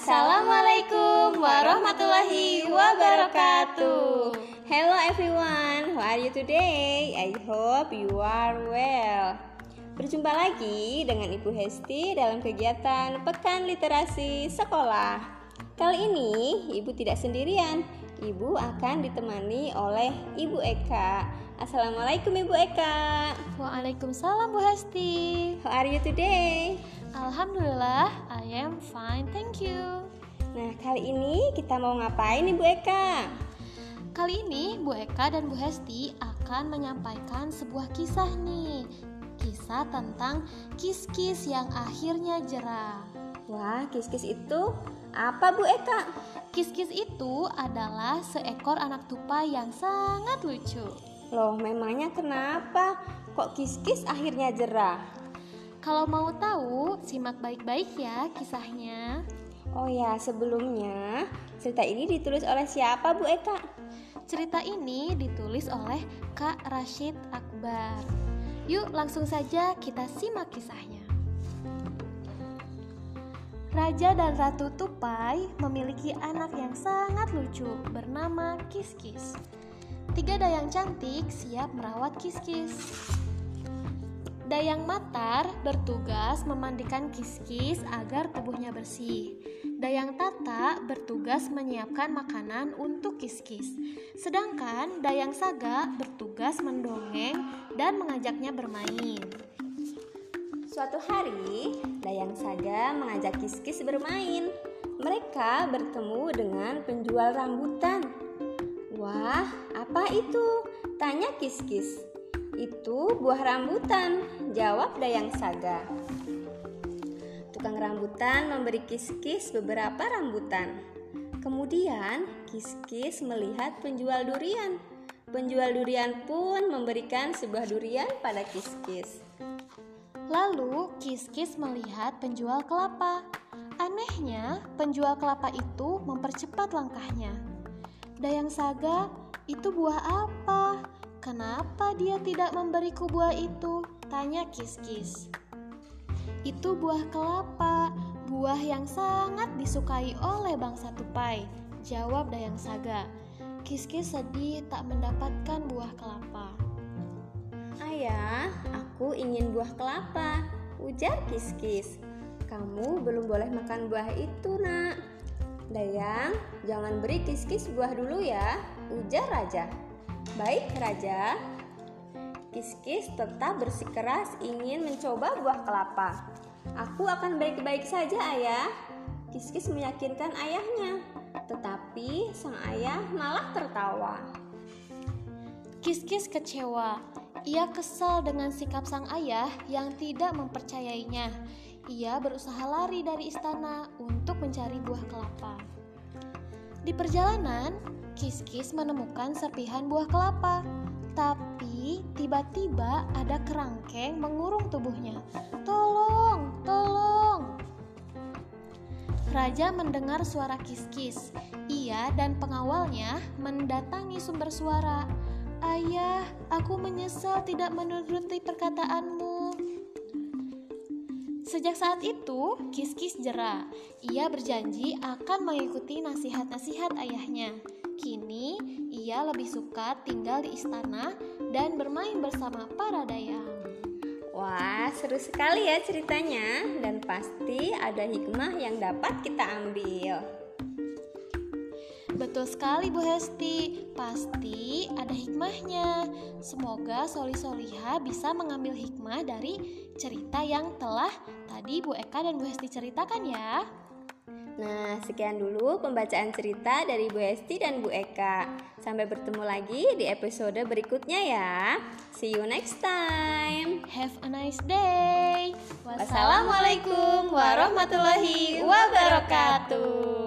Assalamualaikum warahmatullahi wabarakatuh. Hello everyone, how are you today? I hope you are well. Berjumpa lagi dengan Ibu Hesti dalam kegiatan Pekan Literasi Sekolah. Kali ini Ibu tidak sendirian. Ibu akan ditemani oleh Ibu Eka. Assalamualaikum Ibu Eka. Waalaikumsalam Bu Hesti. How are you today? Alhamdulillah, I fine, thank you. Nah, kali ini kita mau ngapain nih Bu Eka? Kali ini Bu Eka dan Bu Hesti akan menyampaikan sebuah kisah nih. Kisah tentang kis-kis yang akhirnya jerah. Wah, kis-kis itu apa Bu Eka? Kis-kis itu adalah seekor anak tupai yang sangat lucu. Loh, memangnya kenapa kok kis-kis akhirnya jerah? Kalau mau tahu, simak baik-baik ya kisahnya. Oh ya, sebelumnya cerita ini ditulis oleh siapa Bu Eka? Cerita ini ditulis oleh Kak Rashid Akbar. Yuk langsung saja kita simak kisahnya. Raja dan Ratu Tupai memiliki anak yang sangat lucu bernama Kiskis. Tiga dayang cantik siap merawat Kiskis. Dayang Matar bertugas memandikan Kiskis agar tubuhnya bersih. Dayang Tata bertugas menyiapkan makanan untuk Kiskis. Sedangkan Dayang Saga bertugas mendongeng dan mengajaknya bermain. Suatu hari, Dayang Saga mengajak Kiskis bermain. Mereka bertemu dengan penjual rambutan. Wah, apa itu? Tanya Kiskis. Itu buah rambutan, jawab Dayang Saga. Tukang rambutan memberi Kiskis beberapa rambutan. Kemudian Kiskis melihat penjual durian. Penjual durian pun memberikan sebuah durian pada Kiskis. Lalu Kiskis melihat penjual kelapa. Anehnya, penjual kelapa itu mempercepat langkahnya. Dayang Saga, itu buah apa? Kenapa dia tidak memberiku buah itu? Tanya Kiskis. Itu buah kelapa, buah yang sangat disukai oleh bangsa tupai, jawab Dayang Saga. Kiskis sedih tak mendapatkan buah kelapa. Ayah, aku ingin buah kelapa, ujar Kiskis. Kamu belum boleh makan buah itu, nak. Dayang, jangan beri Kiskis buah dulu ya, ujar Raja. Baik, Raja. Kiskis tetap bersikeras ingin mencoba buah kelapa. Aku akan baik-baik saja, Ayah. Kiskis meyakinkan ayahnya, tetapi sang ayah malah tertawa. Kiskis kecewa. Ia kesal dengan sikap sang ayah yang tidak mempercayainya. Ia berusaha lari dari istana untuk mencari buah kelapa. Di perjalanan, Kiskis menemukan serpihan buah kelapa. Tapi tiba-tiba ada kerangkeng mengurung tubuhnya. Tolong, tolong! Raja mendengar suara Kiskis. Ia dan pengawalnya mendatangi sumber suara. Ayah, aku menyesal tidak menuruti perkataanmu. Sejak saat itu, Kiskis jerah. Ia berjanji akan mengikuti nasihat-nasihat ayahnya. Kini, ia lebih suka tinggal di istana dan bermain bersama para dayang. Wah, seru sekali ya ceritanya dan pasti ada hikmah yang dapat kita ambil. Betul sekali Bu Hesti, pasti ada hikmahnya. Semoga Soli Soliha bisa mengambil hikmah dari cerita yang telah tadi Bu Eka dan Bu Hesti ceritakan ya. Nah, sekian dulu pembacaan cerita dari Bu Hesti dan Bu Eka. Sampai bertemu lagi di episode berikutnya ya. See you next time. Have a nice day. Wassalamualaikum warahmatullahi wabarakatuh.